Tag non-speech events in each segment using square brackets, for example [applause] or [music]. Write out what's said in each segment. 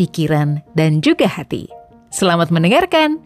pikiran, dan juga hati. Selamat mendengarkan!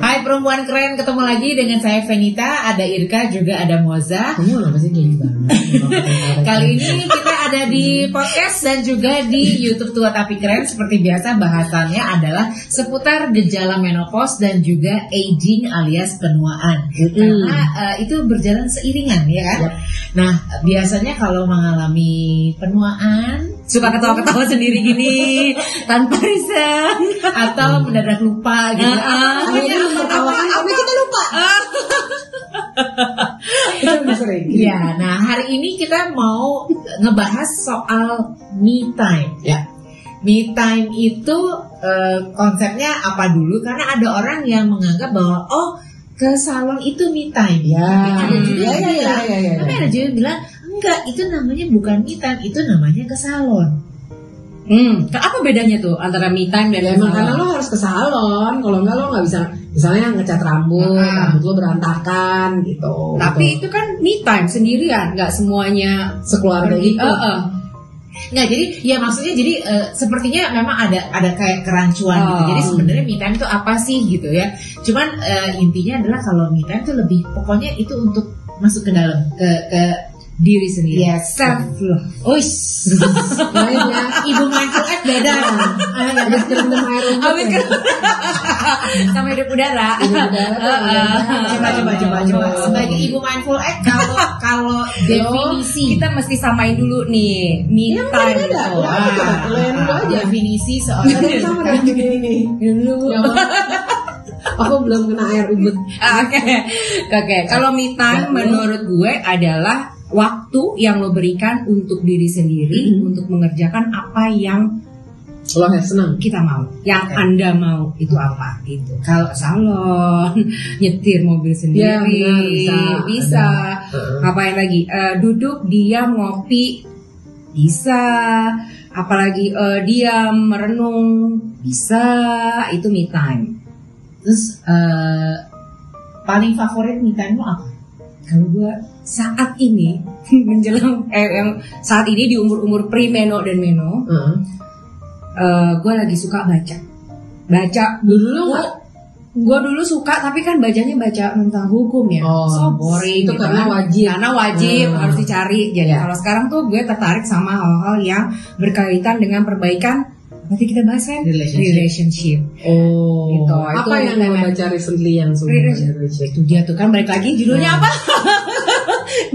Hai perempuan keren, ketemu lagi dengan saya Venita, ada Irka, juga ada Moza. Kamu kenapa sih geli banget? [laughs] Kali ini kita ada di podcast dan juga di YouTube Tua Tapi Keren. Seperti biasa bahasannya adalah seputar gejala menopause dan juga aging alias penuaan. Karena uh, itu berjalan seiringan ya kan. Yap. Nah biasanya kalau mengalami penuaan suka ketawa-ketawa sendiri gini tanpa riset atau mendadak lupa gitu. Menertawakan tapi kita lupa. [laughs] Kita udah sering. Ya, nah hari ini kita mau ngebahas soal me time. Ya. Me time itu eh, konsepnya apa dulu? Karena ada orang yang menganggap bahwa oh ke salon itu me time. Ya. Ada juga Ya, ya, ya, ya, ya, ya. tapi ada juga yang bilang enggak itu namanya bukan me time, itu namanya ke salon. Hmm, apa bedanya tuh antara me time dan Ya emang karena lo harus ke salon, kalau enggak lo nggak bisa misalnya ngecat rambut, Ah. rambut lo berantakan gitu. Tapi gitu. itu kan me time sendirian, nggak semuanya sekeluarga gitu. Eh, eh. Nggak, jadi ya maksudnya jadi eh, sepertinya memang ada ada kayak kerancuan gitu. Oh. Jadi sebenarnya me time itu apa sih gitu ya? Cuman eh, intinya adalah kalau me time itu lebih pokoknya itu untuk masuk ke dalam ke ke diri sendiri. Yes. Self love. Uish. Lain ya. Ibu mindful act beda. Ah, ya, Habis kerendam air rumput Habis ya. sama hidup udara. Hidup udara tuh, coba coba coba coba. Sebagai ibu mindful act kalau kalau definisi Kita mesti samain dulu nih me Ya, time. beda. coba? Lo yang dulu aja. definisi yang sama dengan gini dulu. Aku belum kena air ubud. Ah, Oke, oke. Kalau me time menurut gue adalah waktu yang lo berikan untuk diri sendiri untuk mengerjakan apa yang Lo yang senang. kita mau, yang anda mau itu apa gitu. Kalau salon, [laughs] nyetir mobil sendiri, Ya, benar, bisa. bisa. Ngapain lagi? Eh, duduk, diam, ngopi, bisa. Apalagi eh, diam, merenung, bisa. Itu me time. Terus eh, paling favorit me time lo apa? Kalau gue saat ini [laughs] menjelang eh, yang saat ini di umur umur pre meno dan meno, Heeh. gue lagi suka baca. Baca Dulu gue dulu suka tapi kan bacanya baca tentang hukum ya Oh, so boring itu gitu karena kan. wajib. karena wajib Hmm. harus dicari jadi Ya. kalau sekarang tuh gue tertarik sama hal-hal yang berkaitan dengan perbaikan nanti kita bahas kan Relationship. relationship Oh, Gitu, apa itu yang lo baca recently yang Relationship. itu dia tuh kan balik lagi judulnya apa [laughs]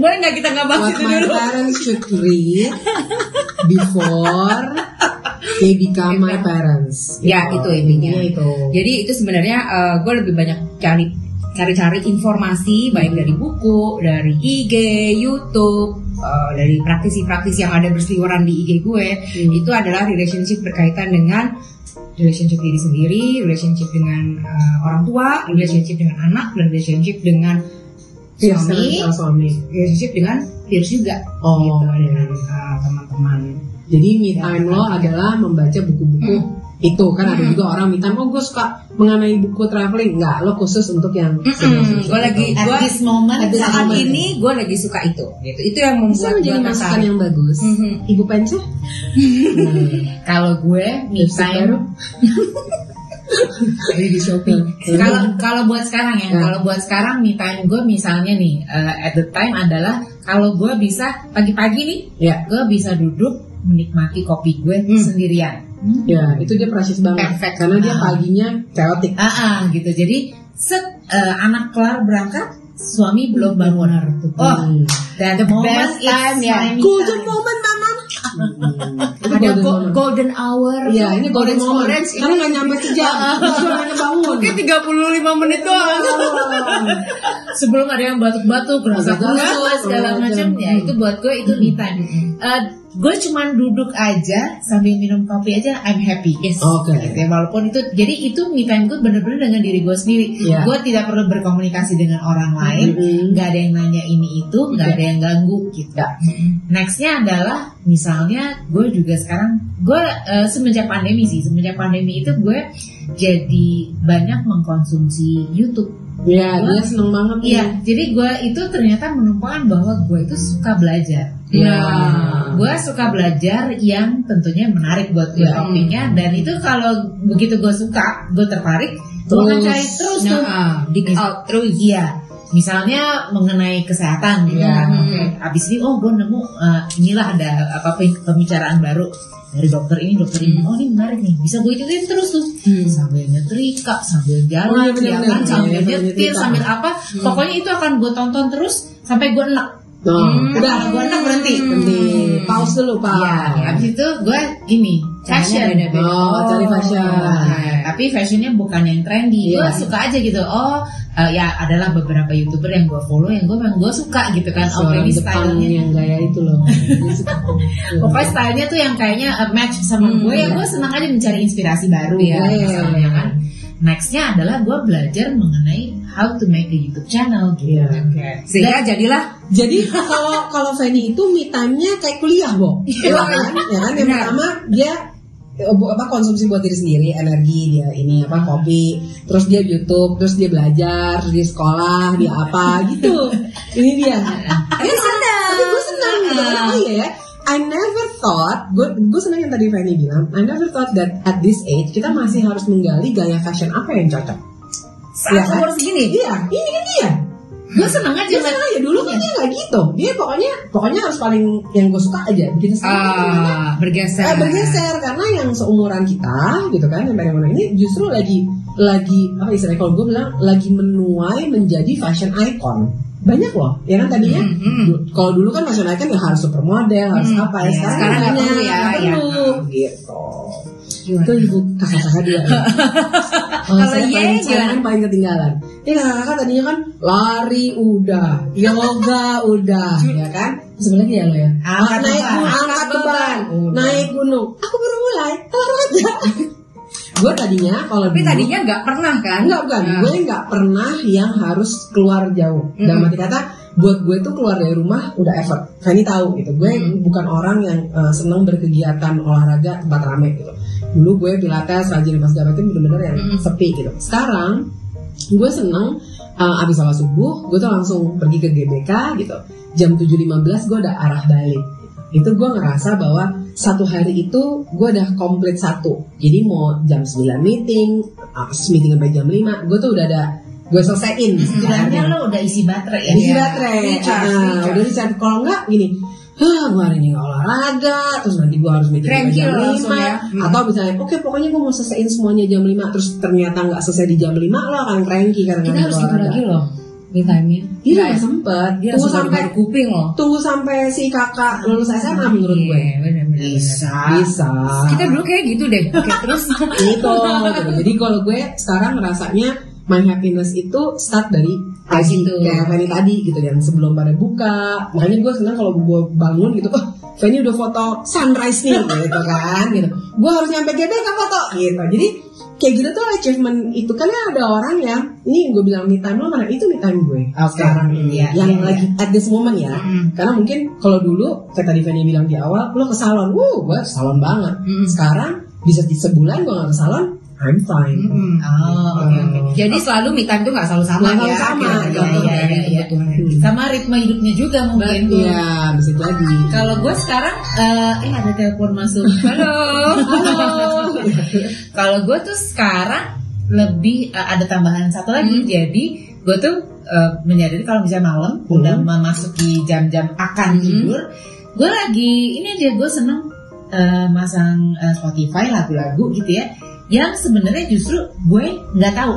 boleh nggak kita nggak bahas What itu my dulu parents should read before they become my parents. Ya, itu intinya. itu. Jadi itu sebenarnya eh, gue lebih banyak cari cari-cari informasi baik dari buku, dari IG, YouTube, eh, dari praktisi-praktisi yang ada berseliweran di IG gue. Hmm. Itu adalah relationship berkaitan dengan relationship diri sendiri, relationship dengan eh, orang tua, relationship dengan anak, dan relationship dengan Iya, suami, sama suami. relationship dengan peers juga. Oh, gitu, iya. dengan eh, teman-teman. Jadi me time lo adalah membaca buku-buku itu kan ada Hmm. juga orang me time oh gue suka mengenai buku traveling enggak lo khusus untuk yang Mm-mm, gue lagi At gue this moment At this saat moment. ini gue lagi suka itu gitu itu yang membuat gue masukan yang bagus Mhm. ibu pensil [laughs] kalau gue me time [laughs] Hmm. Kalau kalau buat sekarang ya, Ya. kalau buat sekarang me time gue misalnya nih eh, at the time adalah kalau gue bisa pagi-pagi nih, ya gue bisa duduk menikmati kopi gue Hmm. sendirian. ya itu dia precious banget Perfect. karena dia Ah. paginya chaotic Ah, ah, gitu. Jadi set eh, anak kelar berangkat, suami belum bangun. Oh, Hmm. dan the moment Best time, ya. golden moment mama Ada golden go- golden hour. Iya, ini golden orange Karena nggak nyampe [laughs] sejam, cuma bangun. Mungkin 35 menit doang. sebelum ada yang batuk-batuk kerasa Batuk-batuk, segala segala macam ya itu buat gue itu me time gue cuman duduk aja sambil minum kopi aja I'm happy yes Oke. Gitu ya, walaupun itu jadi itu me time gue bener-bener dengan diri gue sendiri Iya. gue tidak perlu berkomunikasi dengan orang lain Mm-mm. nggak ada yang nanya ini itu nggak ada yang ganggu gitu Ya. nextnya adalah misalnya gue juga sekarang gue eh, semenjak pandemi sih semenjak pandemi itu gue jadi banyak mengkonsumsi YouTube Iya, dia seneng banget. Iya, jadi gue itu ternyata menemukan bahwa gue itu suka belajar. Iya. Gue suka belajar yang tentunya menarik buat gue Iya. topiknya dan itu kalau begitu gue suka, gue tertarik, gue akan Terus. cari terus tuh. Nah, dig out terus. Iya, misalnya mengenai kesehatan gitu Iya. kan. Oke, abis ini oh gue nemu uh, inilah ada apa pem- pembicaraan baru dari dokter ini dokter ini. Oh ini menarik nih, bisa gue ikutin terus tuh. Sambil nyetrika, sambil Oh, jalan, iya, ya kan, sambil Iya, sambil nyetir, sambil apa. Pokoknya itu akan gue tonton terus sampai gue enak. Nah, udah. Kalau gue enak berhenti. Berhenti. Pause dulu, Pak. Iya, abis itu gue gini, fashion. beda-beda. Oh, cari fashion. Nah, tapi fashionnya bukan yang trendy. Gue Iya. suka aja gitu. Oh, eh, ya adalah beberapa youtuber yang gue follow yang gue memang gue suka gitu kan. Oh, ini depan stylenya. yang gaya itu loh. [laughs] Pokoknya stylenya tuh yang kayaknya uh, match sama gue ya gue senang aja mencari inspirasi baru Iya, ya iya, misalnya iya. kan. Nextnya adalah gue belajar mengenai how to make a YouTube channel gitu. Iya. Oke. Sehingga jadilah Jadi [laughs] [laughs] kalau kalau Fanny itu me time-nya kayak kuliah, Bo. Iya kan? Ya kan yang pertama dia eh, apa konsumsi buat diri sendiri, energi dia ini apa kopi, terus dia YouTube, terus dia belajar, terus dia sekolah, dia apa [laughs] gitu. Ini dia. Dia senang. Tapi gue senang gitu. Oh iya ya. I never thought, gue gue senang yang tadi Fanny bilang, I never thought that at this age kita masih harus menggali gaya fashion apa yang cocok. Saat umur segini. Iya, ini kan dia. Gue seneng aja ngeliat- senang aja dulu kan dia nggak gitu. Dia pokoknya pokoknya harus paling yang gue suka aja. Begitu sekarang namanya, Ah, bergeser. eh, bergeser karena yang seumuran kita gitu kan yang mana ini justru lagi lagi apa istilahnya kalau gue bilang lagi menuai menjadi fashion icon banyak loh ya kan tadinya du- kalau dulu kan fashion icon ya harus supermodel harus Hmm, apa ya iya, sekarang, sekarang banyak, perlu ya, perlu gitu itu ibu kakak-kakak dia ya. [laughs] Kalau saya Ye paling, saya gimana? kan paling ketinggalan. Ini kakak-kakak tadinya kan lari udah, yoga udah, ya kan? Sebenarnya ya lo ya. Angkat naik gunung, angkat beban, naik gunung. Aku baru mulai, [laughs] olahraga. gue tadinya kalau Tapi dulu- tadinya nggak pernah kan? Enggak bukan, Nah. gue nggak pernah yang harus keluar jauh. Dalam arti kata, buat gue tuh keluar dari rumah udah effort. Fanny tahu gitu, gue bukan orang yang uh, senang berkegiatan olahraga tempat rame gitu. Dulu gue pilates, rajin pas segala itu bener-bener yang sepi gitu. Sekarang gue seneng uh, abis sholat subuh, gue tuh langsung pergi ke GBK gitu. Jam 7.15 gue udah arah balik. Itu gue ngerasa bahwa satu hari itu gue udah komplit satu. Jadi mau jam 9 meeting, uh, meeting sampai jam 5, gue tuh udah ada gue selesaiin. Sebenarnya lo udah isi baterai ya. Isi baterai. Ah, recharge. udah recharge. Kalau enggak gini, Hah, gue hari ini olahraga, terus nanti gue harus meeting jam 5 ya. Hmm. Atau misalnya, oke pokoknya gue mau selesaiin semuanya jam 5 Terus ternyata nggak selesai di jam 5 Lo akan cranky karena Kita harus itu olahraga. lagi loh. Me time-nya. Iya nggak sempet Dia Tunggu sampai kuping loh. Tunggu sampai si kakak lulus SMA menurut gue Iya, benar-benar. Bisa Bisa Kita dulu kayak gitu deh. Oke, terus [laughs] gitu, gitu. Jadi kalau gue sekarang ngerasanya my happiness itu start dari pagi situ. kayak Fanny tadi gitu yang sebelum pada buka. Makanya gue senang kalau gue bangun gitu, oh Fanny udah foto sunrise nih [laughs] gitu kan gitu. Gue harus nyampe GBK foto gitu. Jadi kayak gitu tuh achievement itu kan ya ada orang yang ini gue bilang me time lo mana itu me time gue sekarang ini Iya, yang iya, lagi at this moment ya karena mungkin kalau dulu kayak tadi Fanny bilang di awal lo ke salon, wuh gue salon banget. Sekarang bisa di sebulan gue gak ke salon, I'm fine. Oh, oke oke. jadi selalu me time tuh nggak selalu sama Nggak ya. selalu sama, iya, iya, iya. kebutuhan kita. Sama ritme hidupnya juga mungkin. Iya, bisa jadi. Kalau gue sekarang, eh eh, ada telepon masuk. Halo. Halo. Kalau gue tuh sekarang lebih eh, ada tambahan satu lagi. Jadi gue tuh eh, menyadari kalau misalnya malam udah memasuki jam-jam akan tidur, gue lagi ini dia gue seneng eh, masang eh, Spotify lagu-lagu gitu ya, yang sebenarnya justru gue nggak tahu.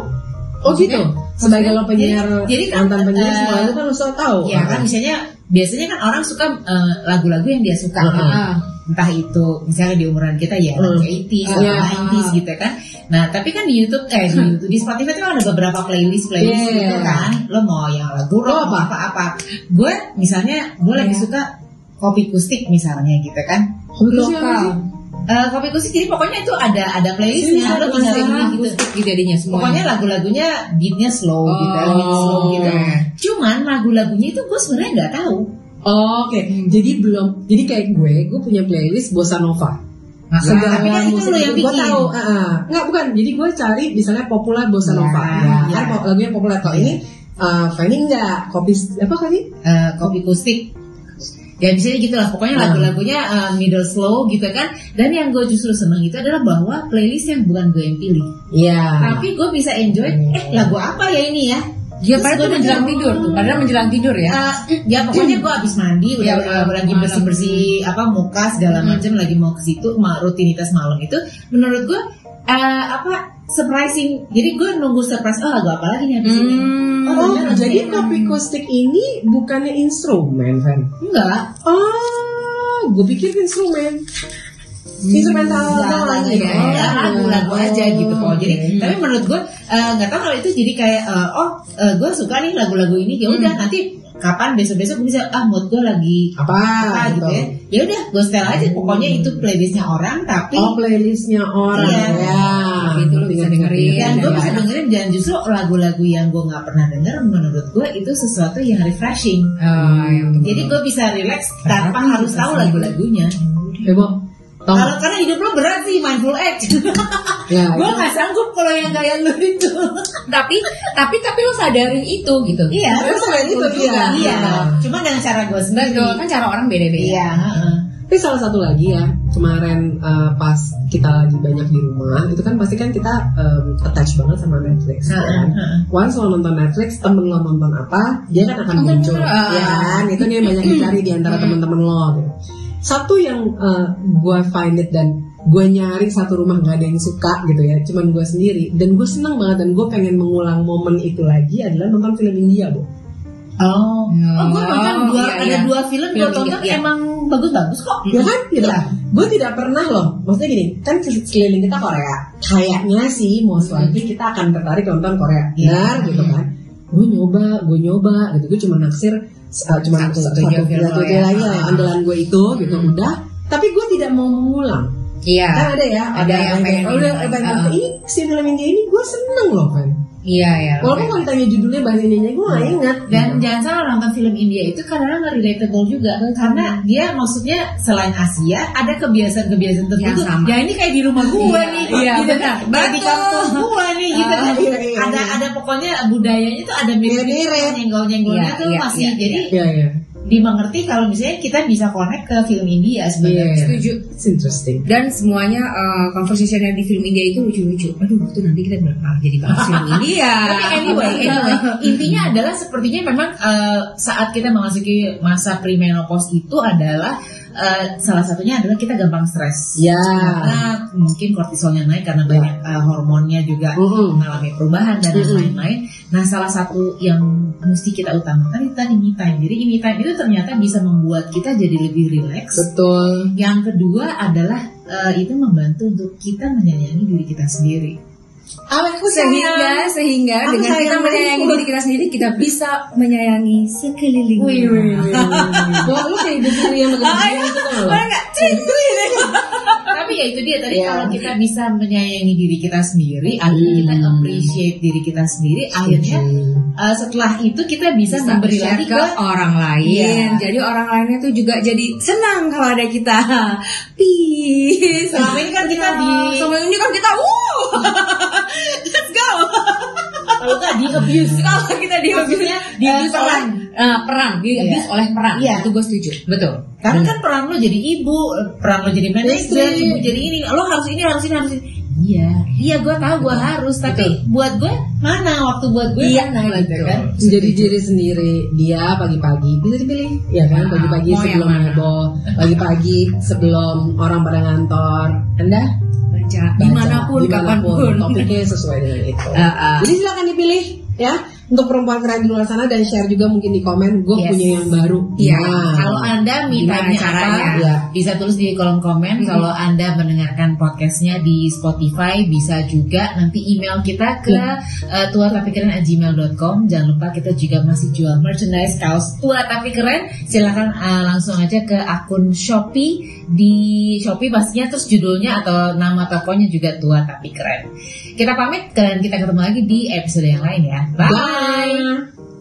Oh gitu. Sebagai lo penyiar, Jadi- jadi kan, mantan penyiar eh, semua itu kan lo selalu tahu. Ya kan misalnya biasanya kan orang suka eh, lagu-lagu yang dia suka. Heeh. Ah, entah itu misalnya di umuran kita ya Hmm. lagu 80s atau Iya. 90s gitu kan. Nah, tapi kan di YouTube eh di YouTube di Spotify itu kan ada beberapa playlist playlist Yeah. gitu kan. Lo mau yang lagu rock Lo mau apa-apa. Gue misalnya gue lagi suka kopi kustik misalnya gitu kan. Lokal. Eh, kopi kustik jadi pokoknya itu ada ada playlistnya Iya, ada. ini gitu. Gitu jadinya semuanya. Pokoknya lagu-lagunya beatnya slow gitu, Oh, beat slow gitu. iya. Cuman lagu-lagunya itu gue sebenarnya nggak tahu. Oh, Oke, jadi belum. Jadi kayak gue, gue punya playlist bossa nova. Nah, Segala tapi kan itu musik lo yang gue bikin. tahu. ah, ah. Nggak bukan. Jadi gue cari misalnya populer bossa Ya, nova. ya. Kan po- lagunya populer. Kalau ini, uh, Fanny enggak. Kopi apa tadi? Eh, kopi kustik. Ya bisa gitu lah, pokoknya Hmm. lagu-lagunya eh, middle slow gitu kan. Dan yang gue justru seneng itu adalah bahwa playlist yang bukan gue yang pilih, Iya. tapi gue bisa enjoy. Eh lagu apa ya ini ya? Ya padahal tuh menjelang tidur tuh. Padahal menjelang tidur ya. Eh, ya pokoknya gue habis mandi udah Ya, uh, lagi bersih bersih apa muka segala macam lagi mau ke situ rutinitas malam itu menurut gue eh, apa surprising jadi gue nunggu surprise oh lagu apa lagi nih habis ini Hmm. Oh, ternyata lagu jadi ini bukannya instrumen, Fan? enggak Oh, gue pikir instrumen. Instrumental enggak, gitu. enggak, enggak, lagu-lagu aja gitu kok. Jadi, Oke. tapi menurut gue eh, nggak tahu kalau itu jadi kayak eh, oh gue suka nih lagu-lagu ini ya udah nanti kapan besok-besok gue bisa ah mood gue lagi apa, apa gitu ya. Ya udah gue setel aja. Pokoknya itu playlistnya orang tapi Oh playlistnya orang Iya. ya. Itu lu bisa dengerin. dan gue bisa dengerin dan justru lagu-lagu yang gue nggak pernah denger menurut gue itu sesuatu yang refreshing. Ah, yang Jadi gue bisa relax tanpa harus tahu lagu-lagunya. Bo, tau Kalau nggak? karena hidup lo berat sih mindful act. Ya, [laughs] gue itu- nggak sanggup kalau yang kayak lu itu. [laughs] tapi tapi tapi lu sadarin itu gitu. iya, Terus selain itu dia. Iya, cuma dengan cara gue sendiri. Betul kan cara orang beda-beda. Iya. Tapi salah satu lagi ya, kemarin eh, pas kita lagi banyak di rumah, itu kan pasti kan kita em, attach banget sama Netflix. ya kan? Once lo nonton Netflix, temen lo nonton apa, dia kan akan muncul. juga. Ya kan, itu nih yang banyak dicari di antara temen-temen lo. Gitu. Satu yang eh, gue find it dan gue nyari satu rumah nggak ada yang suka gitu ya, cuman gue sendiri. Dan gue seneng banget dan gue pengen mengulang momen itu lagi adalah nonton film India, bu. Oh, oh gue nonton dua, iya, ada iya. dua film gue tonton India. emang bagus-bagus kok. Ya kan gitu. Iya. Gue tidak pernah loh. Maksudnya gini, kan sekeliling kita Korea. Kayaknya sih most likely kita akan tertarik nonton Korea. Iya. Benar gitu kan. Gue nyoba, gue nyoba gitu. Gue cuma naksir uh, cuma Satu, satu, satu, satu, lah yang andalan gue itu gitu Hmm. udah. Tapi gue tidak mau mengulang. Iya. Kan ada ya, Ada yang pengen Oh, udah, ini. pengen Ah. ini si film India ini gue seneng loh kan. Iya ya. Walaupun kalau ditanya judulnya bahasa Indonesia gue gak ingat. Dan gitu. jangan salah nonton film India itu kadang-kadang nggak relatable juga karena dia maksudnya selain Asia ada kebiasaan-kebiasaan tertentu. Yang sama. Ya ini kayak di rumah gue Iya, nih, iya, gitu benar. kan. Kampung gue nih, gitu Ah, kan. iya, iya, ada iya. ada pokoknya budayanya tuh ada mirip-mirip, Mirip-mirip. nyenggol-nyenggolnya Iya, tuh iya, masih. iya, Jadi Iya iya. Dimengerti kalau misalnya kita bisa connect ke film India sebenarnya. Iya. Setuju. It's interesting. Dan semuanya uh, conversationnya di film India itu lucu-lucu. Aduh, itu nanti kita bakal jadi bahas film [laughs] India. Tapi anyway, [laughs] anyway, intinya adalah sepertinya memang eh, saat kita memasuki masa premenopause itu adalah eh, salah satunya adalah kita gampang stres. Ya. Karena mungkin kortisolnya naik karena banyak eh, hormonnya juga Mm-mm. mengalami perubahan dan lain-lain. Nah, salah satu yang mesti kita utamakan itu tadi me time. Jadi me time itu ternyata bisa membuat kita jadi lebih rileks. Betul. Yang kedua adalah eh, itu membantu untuk kita menyayangi diri kita sendiri. Aku sehingga sehingga Aku dengan kita sayang menyayangi diri kita sendiri kita bisa menyayangi sekeliling. [laughs] Wah, lu kayak ibu tiri yang bekerja itu tau gak? Tapi ya itu dia tadi Iya. kalau kita bisa menyayangi diri kita sendiri, akhirnya kita Hmm. appreciate diri kita sendiri, akhirnya uh, setelah itu kita bisa, bisa memberi lagi ke ke orang lain. Iya. Jadi orang lainnya tuh juga jadi senang kalau ada kita. [laughs] Peace. Selama ini kan kita di- Selama ini kan kita wuh. [laughs] Kalau nggak di abuse. [laughs] Kalau kita di Maksudnya, di eh, peran. uh, peran, di Iya. abuse oleh peran. Iya. Itu gue setuju. Betul. Karena kan peran lo jadi ibu, peran lo jadi manajer, Istri. ibu jadi ini, lo harus ini, harus ini, harus ini. Iya, iya gue tahu gue harus, tapi buat gue mana waktu buat gue Iya, mana gitu betul. kan? Jadi diri sendiri dia pagi-pagi bisa dipilih ya kan pagi-pagi mau yang sebelum heboh pagi-pagi sebelum orang pada ngantor anda Baca baca di mana pun, kapan pun. topiknya sesuai dengan itu [laughs] Ah, ah. jadi silakan dipilih ya untuk perempuan keren di luar sana dan share juga mungkin di komen gue Yes. punya yang baru. Iya. Nah, Kalau Anda mintanya Gimana caranya? apa, Iya. bisa tulis di kolom komen. Kalau Anda mendengarkan podcastnya di Spotify, bisa juga nanti email kita ke uh, tuatapikiran@gmail.com. Jangan lupa kita juga masih jual merchandise kaos tua tapi keren. Silahkan uh, langsung aja ke akun Shopee di Shopee pastinya terus judulnya atau nama tokonya juga tua tapi keren. Kita pamit dan kita ketemu lagi di episode yang lain ya. Bye. Bye. 拜。